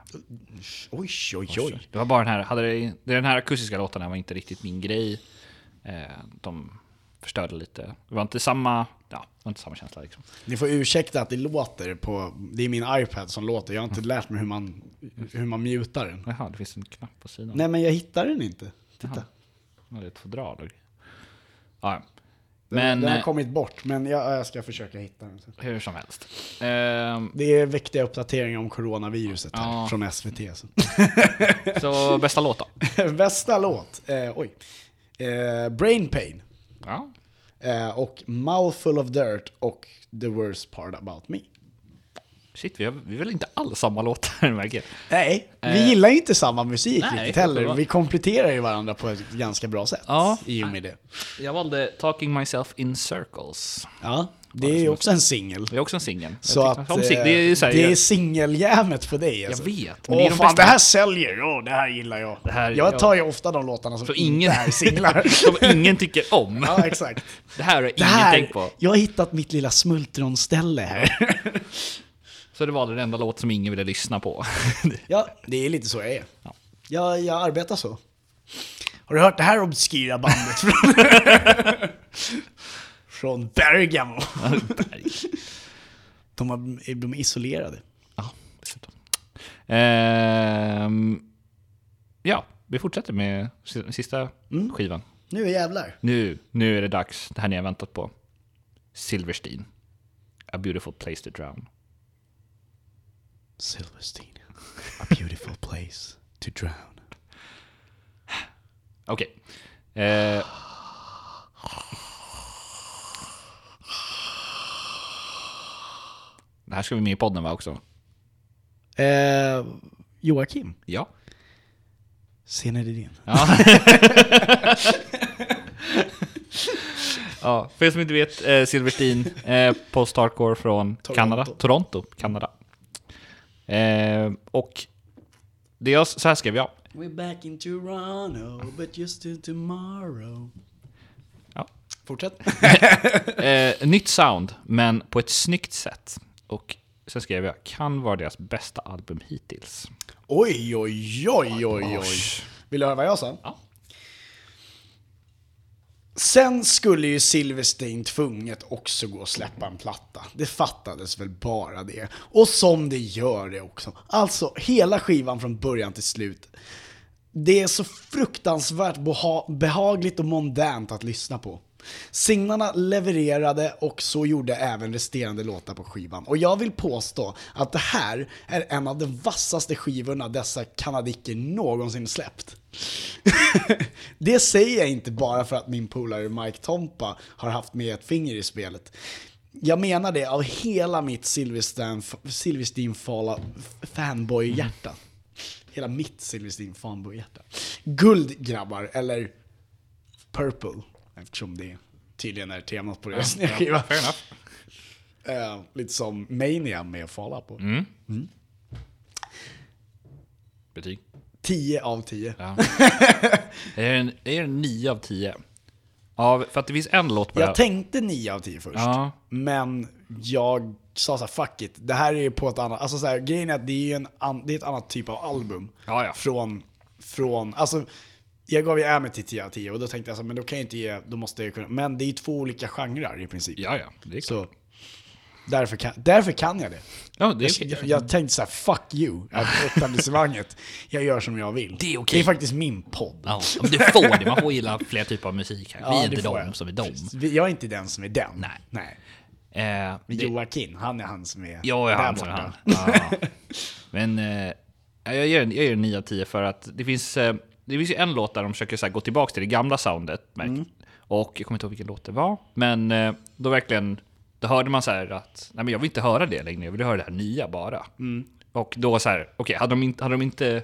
Oj, oj, oj. Det var bara den här, hade det, den här akustiska här var inte riktigt min grej. Eh, de förstörde lite. Det var inte samma, ja, det var inte samma känsla liksom. Ni får ursäkta att det låter på, det är min iPad som låter, jag har inte lärt mig hur man, hur man mutar den. Jaha, det finns en knapp på sidan. Nej men jag hittar den inte. Titta. Jaha. Ja, det är ett fodral och. Ja, Den, men den har eh, kommit bort, men jag, jag ska försöka hitta den. sen. hur som helst. Ehm, Det är viktiga uppdateringar om coronaviruset här, från SVT. Så. så bästa låt då? Bästa låt, eh, oj. Eh, Brain Pain. Ja. Eh, och Mouthful of Dirt och The Worst Part About Me. Shit, vi har, vi väl inte alls samma låtar märker jag. Nej, vi Eh, gillar ju inte samma musik nej, riktigt det heller. Vi kompletterar ju varandra på ett ganska bra sätt Ja. i och med det. Jag valde Talking Myself in Circles. Ja, det är ju också en singel. Det är också en singel. Så Jag att om eh, det är det är jag- singeljämet på dig alltså. vet, men Åh det fan, bästa. det här säljer! Åh, det här gillar jag. Det här- jag ja. tar ju ofta de låtarna som Så inte ingen, är singlar. som ingen tycker om. ja, exakt. Det här har Det ingen tänkt på. jag har hittat mitt lilla smultronställe här. Så det var den enda låt som ingen ville lyssna på. ja, det är lite så jag är. Ja. Jag, jag arbetar så. Har du hört det här obskyra bandet från, Bergamo? de, har, de är isolerade. ja, dessutom. Ehm, ja, vi fortsätter med si- sista Mm. skivan. Nu jävlar. Nu, nu är det dags. Det här ni har väntat på. Silverstein. A beautiful place to drown. Silverstein, a beautiful place to drown. Okej. Eh, det här ska vi med i podden va också? Eh, Joakim, Ja. Zinedine. Ja. Ja, för er som inte vet, eh, Silverstein, eh, post-hardcore från Kanada. Toronto, Kanada. Eh, och det jag, så här skrev jag. We're back in Toronto, but just to tomorrow. Ja. Fortsätt. Eh, nytt sound, men på ett snyggt sätt. Och sen skrev jag, kan vara deras bästa album hittills. oj, oj, oj, oj, oj. Vill du höra vad jag sa? Ja. Sen skulle ju Silverstein tvunget också gå och släppa en platta. Det fattades väl bara det. Och som det gör det också. Alltså, hela skivan från början till slut. Det är så fruktansvärt beha- behagligt och mondänt att lyssna på. Signarna levererade och så gjorde även resterande låtar på skivan. Och jag vill påstå att det här är en av de vassaste skivorna dessa kanadicker någonsin släppt. det säger jag inte bara för att min polare Mike Tompa har haft med ett finger i spelet. Jag menar det av hela mitt Silverstein, Silverstein Fala- fanboy-hjärta. Hela mitt Silverstein fanboy-hjärta. Guld grabbar, eller Purple, eftersom det tydligen är temat på deras nya skiva. Fair enough. Eh, lite som Mania med Fala på. Betyg. 10 av 10. Ja. det, är en, det är en 9 av 10. Av, för att det finns en låt på det Jag här. tänkte 9 av 10 först. Ja. Men jag sa såhär, fuck it. Det här är ju på ett annat, alltså såhär, grejen är att det är ju en an, det är ett annat typ av album. Ja, ja. Från, från, alltså jag gav ju Amity 10 av 10 och då tänkte jag så här, men då kan jag inte ge, då måste jag kunna, men det är ju två olika genrer i princip. Ja, ja. Det är klart. Så därför kan, därför kan jag det. Ja, det är Jag, jag, tänkte såhär, fuck you, etablissemanget. Jag gör som jag vill. Det är okej. Det är faktiskt min podd. Ja, du får det. Man får gilla fler typer av musik här. Vi Ja, är det inte de jag. som är de. Vi- Jag är inte den som är den. Nej. Nej. Eh, Joakim, han är han som är jag är där han är borta. han. Ja. Men eh, jag, ger jag ger en 9 av 10 för att det finns, eh, det finns ju en låt där de försöker så här, gå tillbaka till det gamla soundet. märk- Och jag kommer inte ihåg vilken låt det var. Men eh, då verkligen, då hörde man så här att nej men jag vill inte höra det längre, jag vill höra det här nya bara. Och då så här, okej, hade, de inte, hade de inte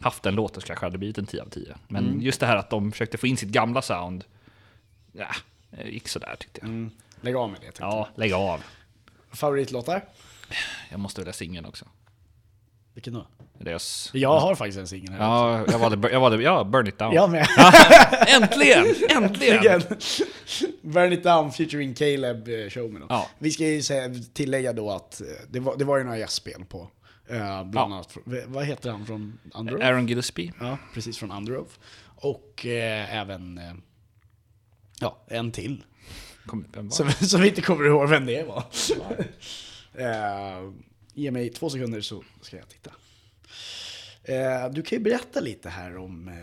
haft den låten så kanske det hade blivit en 10 av 10. Men just det här att de försökte få in sitt gamla sound, ja, det gick sådär tyckte jag. Lägg av med det. Ja, lägg av. jag. Favoritlåtar? Jag måste välja singeln också. Vilken då? Deras... Jag har faktiskt en singel här. Ja, jag valde, jag valde ja, Burn It Down. Jag med. Äntligen! Äntligen! Igen. Burn It Down featuring Caleb eh, Showman. Ja. Vi ska ju tillägga då att eh, det var, det var ju några gästspel på. eh, bland Ja. annat, vad heter han från Underoath? Aaron Gillespie. Ja, precis från Underoath. Och eh, även, eh, ja, en till. Kom, vem var Som, som vi inte kommer ihåg vem det var. uh, ge mig två sekunder så ska jag titta. Eh, du kan ju berätta lite här om... eh?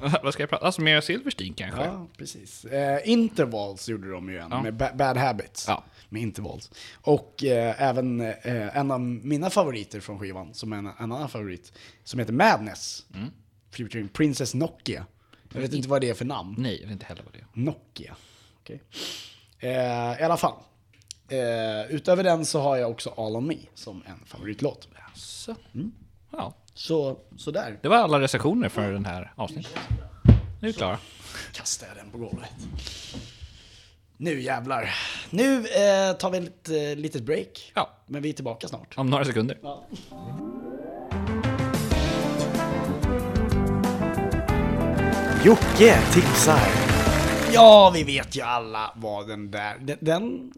Vad ska jag prata? Alltså mer Silverstein kanske? ja, precis. Eh, intervals gjorde de ju en, Ja. med ba- Bad Habits. Ja. Med intervals. Och eh, även eh, en av mina favoriter från skivan, som är en, en annan favorit, som heter Madness. Mm. Featuring Princess Nokia. Jag vet inte vad det är för namn. Nej, jag vet inte heller vad det är. Nokia. Okej. Eh, I alla fall. Eh, utöver den så har jag också All On Me som en favoritlåt. Så. Ja, Så, så där det var alla recensioner för den här avsnittet. Nu är vi klara. kastar jag den på golvet. Nu jävlar. Nu eh, tar vi ett eh, litet break. Ja. Men vi är tillbaka snart. Om några sekunder. Jocke tipsar. Ja, vi vet ju alla vad den där, den, den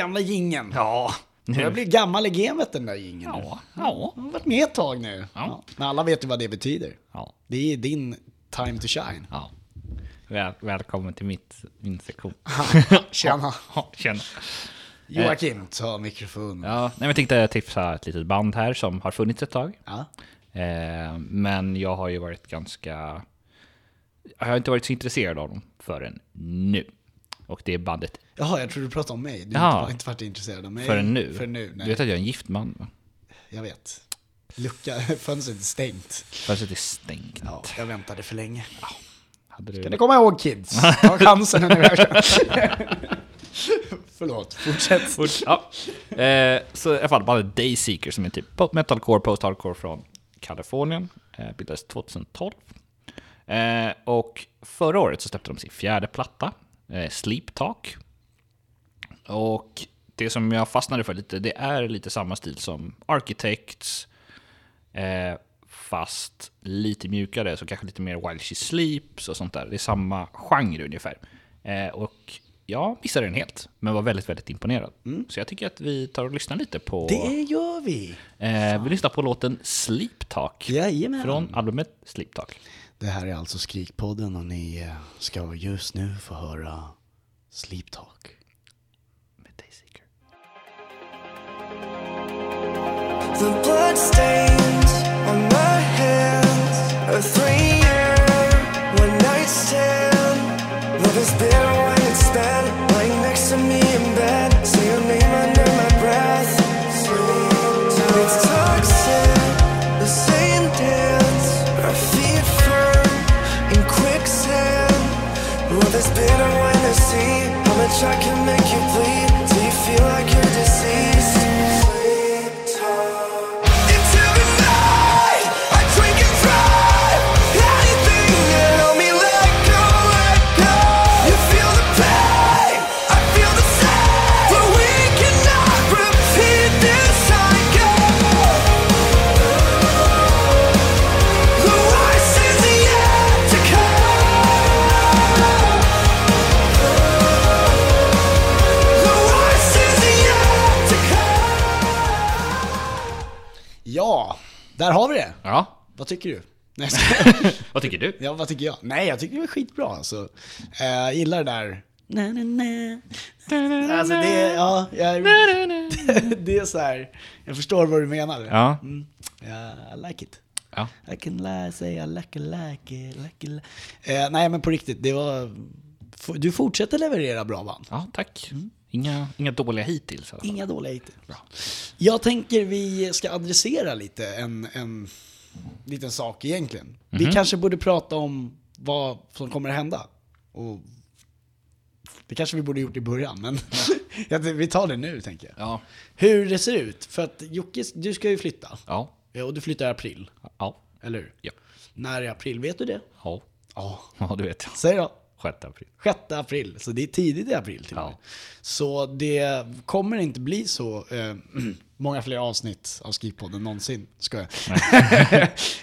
gamla gingen. Ja. Jag blir gammal i gamet den där gingen. Ja. Ja. Jag har varit med ett tag nu. Ja. Men alla vet ju vad det betyder. Ja. Det är din time to shine. ja. Väl, välkommen till mitt, min sektion. Tjena. Tjena. Joakim, ta mikrofon. Ja, nej, men jag tänkte tipsa ett litet band här som har funnits ett tag. Ja. Eh, men jag har ju varit ganska... Jag har inte varit så intresserad av dem förrän nu. Och det är bandet Jaha, jag tror du pratade om mig. Du har inte varit intresserad av mig. Förrän nu. Förrän nu, nej. Du vet att jag är en gift man? va? Jag vet. Lucka, fönstret är stängt. Fönstret är stängt. Ja, jag väntade för länge. Hade du... Kan ni komma ihåg kids? Ta chansen när ni Förlåt, fortsätt. Fort, ja. eh, så i alla fall bandet Dayseeker som är typ metalcore, post-hardcore från Kalifornien. Eh, bildades 2012. Eh, och förra året så släppte de sin fjärde platta. Eh, Sleep Talk. Och det som jag fastnade för lite, det är lite samma stil som Architects. Eh, fast lite mjukare, så kanske lite mer While She Sleeps och sånt där. Det är samma genre ungefär. Eh, och jag missade den helt, men var väldigt, väldigt imponerad. Så jag tycker att vi tar och lyssnar lite på... Det gör vi! Eh, vi lyssnar på låten Sleep Talk. Jajamän. Från albumet Sleep Talk. Det här är alltså Skrikpodden och ni eh, ska just nu få höra Sleep Talk. Med Dayseeker. The bloodstains on my hands. A three-year one-night stand. Love is bitter when it's bad. Lying next to me in bed. Much I can make you bleed. Tycker du? Nej, vad tycker du? ja, vad tycker jag? Nej, jag tycker det är skitbra alltså. Eh, Jag gillar det där... Na, na, na. Alltså det är, ja, jag, det är så här. jag förstår vad du menar. Ja. Mm, ja, I like it. Ja. I can lie, say I like it, like it, like it. Eh, nej men på riktigt, det var... Du fortsätter leverera bra band. Ja, tack. Inga, inga dåliga hittills. Inga dåliga hittills. Jag tänker vi ska adressera lite en, en liten sak egentligen. Vi kanske borde prata om vad som kommer att hända. Och det kanske vi borde gjort i början, men jag tänkte, vi tar det nu tänker jag. Ja. Hur det ser ut, för att Jocke, du ska ju flytta. Ja. Ja, Och du flyttar i april, Ja. eller hur? Ja. När i april, vet du det? Ja. Ja. Ja, du vet. Säg då. 6 april. 6 april, så det är tidigt i april till och med. Ja. Så det kommer inte bli så eh, många fler avsnitt av Skrivpodden någonsin, ska jag.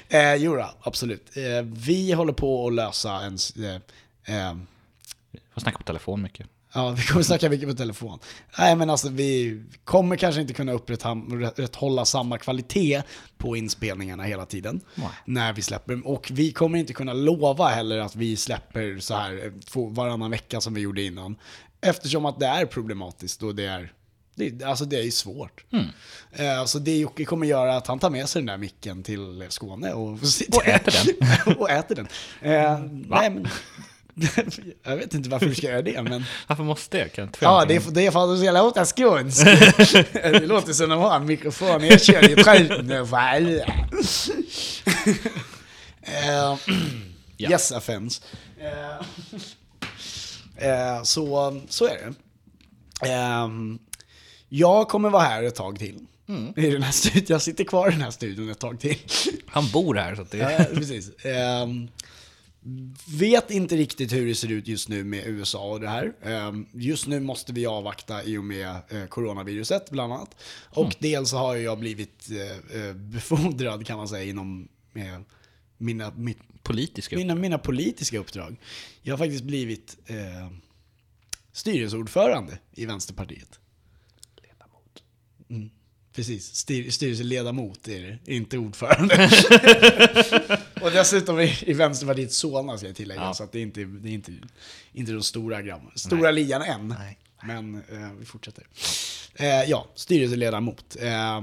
eh, jo absolut. Eh, vi håller på att lösa en... Eh, eh, Får snacka på telefon mycket. Ja, vi kommer snacka mycket på telefon. Nej, men alltså vi kommer kanske inte kunna upprätthålla samma kvalitet på inspelningarna hela tiden. Nej. När vi släpper. Och vi kommer inte kunna lova heller att vi släpper så här eh, varannan vecka som vi gjorde innan. Eftersom att det är problematiskt och det är, det, alltså det är ju svårt. Eh, Så det Jocke kommer göra att han tar med sig den där micken till Skåne och, Och äter den. och äter den. Eh, nej, men, jag vet inte varför du ska göra det, men... Varför måste jag? Kan jag inte Ja, det är, det är för att du ska låta skånsk. det låter som de har en mikrofon erkänd i truten. Eh, Ja. Yes offense. Eh, så, så är det. Ehm, jag kommer vara här ett tag till. I den här studion. Jag sitter kvar i den här studion ett tag till. Han bor här så att det... Ja, precis. Ehm, vet inte riktigt hur det ser ut just nu med USA och det här. Ehm, just nu måste vi avvakta i och med eh, coronaviruset bland annat. Och dels så har jag blivit eh, eh, befordrad kan man säga inom mina, mitt, Politiska. mina, mina politiska uppdrag. Jag har faktiskt blivit styrelseordförande i Vänsterpartiet. Ledamot. Precis, Styr, styrelseledamot är det, inte ordförande. och dessutom i, i Vänsterpartiet Solna ska jag tillägga, Ja. så att det är inte, det är inte, inte de stora grabbarna. Stora ligan än, Nej. men eh, vi fortsätter. Eh, ja, styrelseledamot. Eh,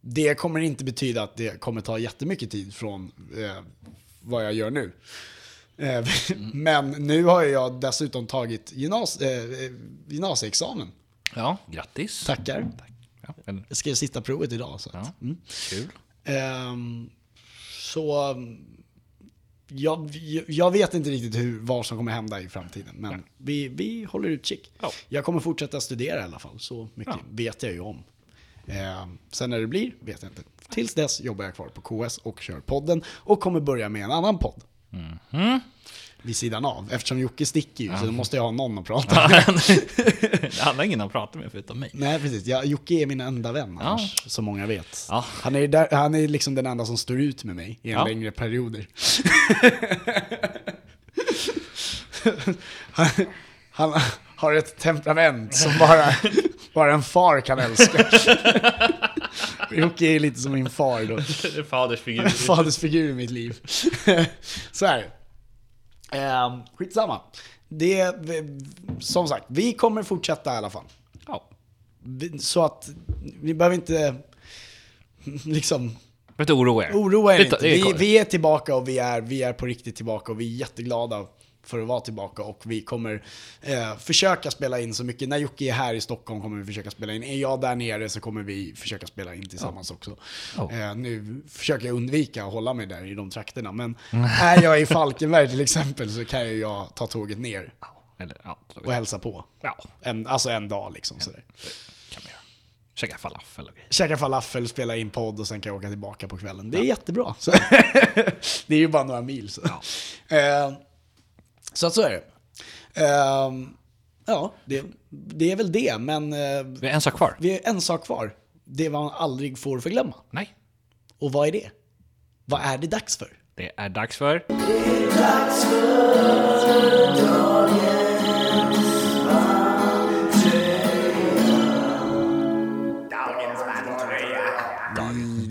det kommer inte betyda att det kommer ta jättemycket tid från eh, vad jag gör nu. Eh, Men nu har jag dessutom tagit gymnas, eh, eh, gymnasieexamen. Ja, grattis. Tackar. Ja, Jag skrev sista provet idag. Så ja. mm. Kul. Ehm, så um, jag, jag vet inte riktigt hur, vad som kommer hända i framtiden, men vi, vi håller utkik. Ja. Jag kommer fortsätta studera i alla fall, så mycket Ja. vet jag ju om. Ehm, sen när det blir vet jag inte. Tills dess jobbar jag kvar på KS och kör podden och kommer börja med en annan podd. Mm. Vid sidan av. Eftersom Jocke sticker ju, så då måste jag ha någon att prata med. Det handlar ingen att prata med förutom mig. Nej, precis. Ja, Jocke är min enda vän annars, som många vet. Ja. Han, är där, han är liksom den enda som står ut med mig i en Ja. längre perioder. han, han har ett temperament som bara, bara en far kan älska. Jocke är lite som min far då. Fadersfigur. Fadersfigur i mitt liv. Så här. Um, skitsamma. Det, som sagt, vi kommer fortsätta i alla fall. Ja. Så att vi behöver inte liksom oroa er. oroa er inte. Vi, vi är tillbaka och vi är, vi är på riktigt tillbaka och vi är jätteglada för att vara tillbaka och vi kommer eh, försöka spela in så mycket. När Jocke är här i Stockholm kommer vi försöka spela in. Är jag där nere så kommer vi försöka spela in tillsammans också. Ja. Eh, nu försöker jag undvika att hålla mig där i de trakterna, men är jag i Falkenberg till exempel så kan ju jag ta tåget ner Eller, ja, och hälsa på. ja, En, alltså en dag liksom sådär. kan man göra. Käka falafel. Käka falafel, spela in podd och sen kan jag åka tillbaka på kvällen. Det är jättebra. Så det är ju bara några mil. Så, Eh, så att så är det. Eh, ja, det, det är väl det, men eh, Vi har en sak kvar. vi har en sak kvar. Det man aldrig får förglömma. Nej. Och vad är det? Vad är det dags för? Det är dags för...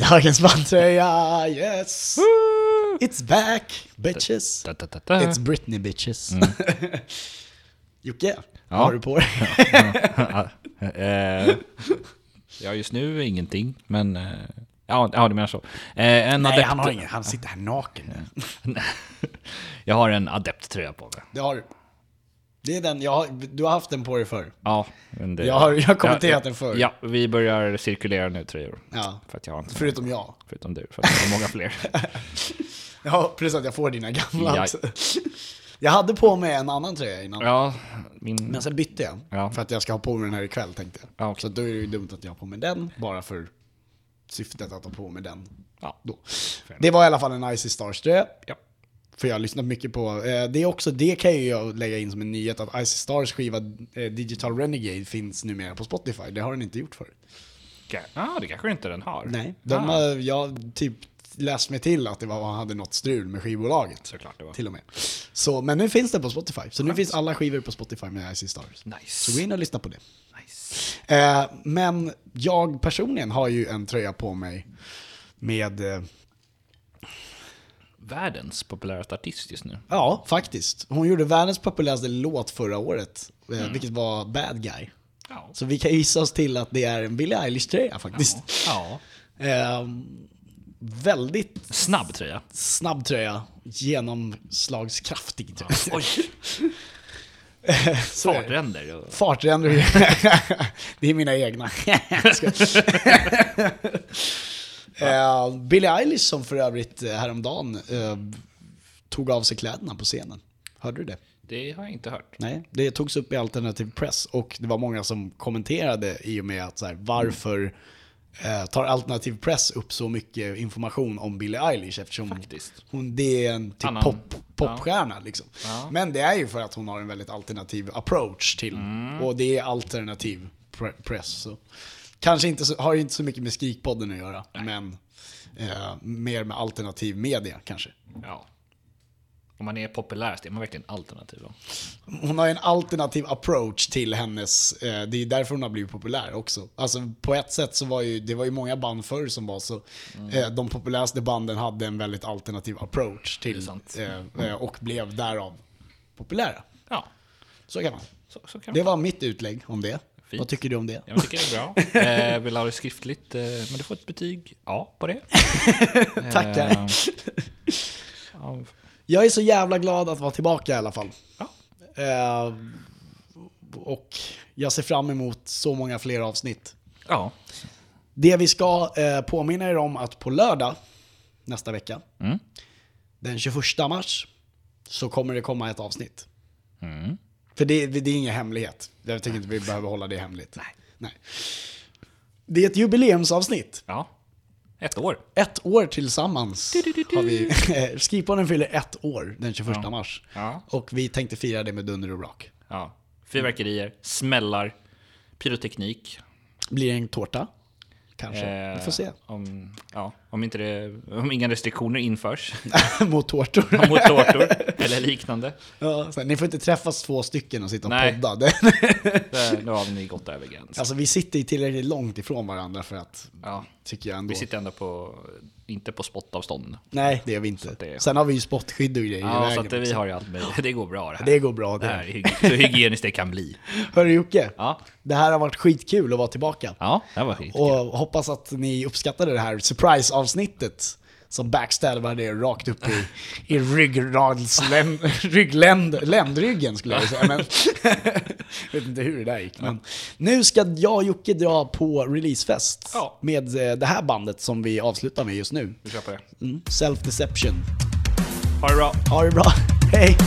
Dagens bandtröja, yes! It's back, bitches! Da, da, da. It's Britney bitches. Jocke, Mm. Ja. vad har du på dig? eh, ja, just nu ingenting, men... Eh, ja, ja, du menar så. Eh, Nej, han har ingen. Han sitter här naken. jag har en adept-tröja på mig. Det har du. Det är den, jag har, du har haft den på dig förr. Ja, men det... Jag har- jag har kommenterat ja, den förr. Ja, vi börjar cirkulera nu tröjor. Ja. För att jag har inte... Förutom jag. Förutom du, för att jag har många fler. Ja, plus att jag får dina gamla också. Jag hade på mig en annan tröja innan. ja, min... Men sen bytte jag. Ja. För att jag ska ha på mig den här ikväll tänkte jag. Ja, okej. Så då är det ju dumt att jag har på mig den, bara för syftet att ha på mig den. Ja. Då. Det var i alla fall en Icy Stars tröja. Ja. För jag har lyssnat mycket på, eh, det är också, det kan ju jag lägga in som en nyhet att Icy Stars skiva eh, Digital Renegade finns numera på Spotify. Det har den inte gjort förut. Ja, ah, det kanske inte den har. Nej. De ah, har, jag typ läst mig till att det var, hade något strul med skivbolaget. Såklart det var. Till och med. Så, men nu finns det på Spotify. Så nu finns alla skivor på Spotify med Icy Stars. Nice. Så gå in och lyssna på det. nice. Eh, men jag personligen har ju en tröja på mig med, eh, Världens populäraste artist just nu. ja faktiskt. Hon gjorde världens populäraste låt förra året, eh, Mm. vilket var Bad Guy. Ja. Så vi kan gissa oss till att det är en Billie Eilish-tröja faktiskt. ja. Eh, väldigt Snabb tröja. snabb tröja, genomslagskraftig tröja. Oj, är det. fartränder. Fartränder. det är mina egna. Ska- uh, Billie Eilish som för övrigt eh, häromdagen eh, tog av sig kläderna på scenen. Hörde du det? Det har jag inte hört. Nej, det togs upp i alternativ press och det var många som kommenterade i och med att så här, varför eh, tar alternativ press upp så mycket information om Billie Eilish eftersom Faktiskt. hon, det är en typ Annan- pop, popstjärna liksom. Ja. Men det är ju för att hon har en väldigt alternativ approach till, Mm. och det är alternativ pre- press. Så. Kanske inte så, har inte så mycket med Skrikpodden att göra, men eh, mer med alternativ media kanske. Ja. Om man är populär så är man verkligen alternativ då. Hon har en alternativ approach till hennes, eh, det är därför hon har blivit populär också. Alltså på ett sätt så var ju, det var ju många band förr som var så, eh, de populäraste banden hade en väldigt alternativ approach till, eh, eh, och blev därav populära. Ja, Så kan man. så, så kan Det man. var mitt utlägg om det. Fint. Vad tycker du om det? Jag tycker det är bra. Eh, vill ha det skriftligt, eh, men du får ett betyg A på det. Tackar. Ja, Jag är så jävla glad att vara tillbaka i alla fall. Ja. Eh, och jag ser fram emot så många fler avsnitt. ja. Det vi ska eh, påminna er om att på lördag nästa vecka, Mm. den 21 mars, så kommer det komma ett avsnitt. Mm. För det, det är ingen hemlighet. Jag tycker inte vi behöver hålla det hemligt. Nej. Det är ett jubileumsavsnitt. ja. Ett år. Ett år tillsammans har vi. Skipodden fyller ett år den 21 mars. Ja. Och vi tänkte fira det med dunder och brak. Ja. Fyrverkerier, smällar, pyroteknik. Blir det en tårta? Kanske. Eh, Vi får se. Om, ja, om, inte det, om inga restriktioner införs Mot tårtor. mot tårtor eller liknande. ja, så, ni får inte träffas två stycken och sitta och Nej. podda. Det, nu har ni gått över gränsen. alltså vi sitter ju tillräckligt långt ifrån varandra för att, Ja, tycker jag ändå. vi sitter ändå på, inte på spottavstånd. Nej, det gör vi inte. det- Sen har vi ju spottskydd och grejer i Ja, så vägen att det, vi har ju allt möjligt. Det går bra det här. Det går bra Det det. här är hyg- så hygieniskt det kan bli. Hörru Jocke, Ja, det här har varit skitkul att vara tillbaka. ja det var fint. Och hoppas att ni uppskattade det här surprise-avsnittet som backstabbade er rakt upp i, i ryggradsländ, ryggländ, ländryggen skulle jag säga. Men vet inte hur det där gick. Men nu ska jag och Jocke dra på releasefest Ja. med eh, det här bandet som vi avslutar med just nu. Vi kör på det. Mm. Self-Deception. Ha det bra. Ha det bra, hej!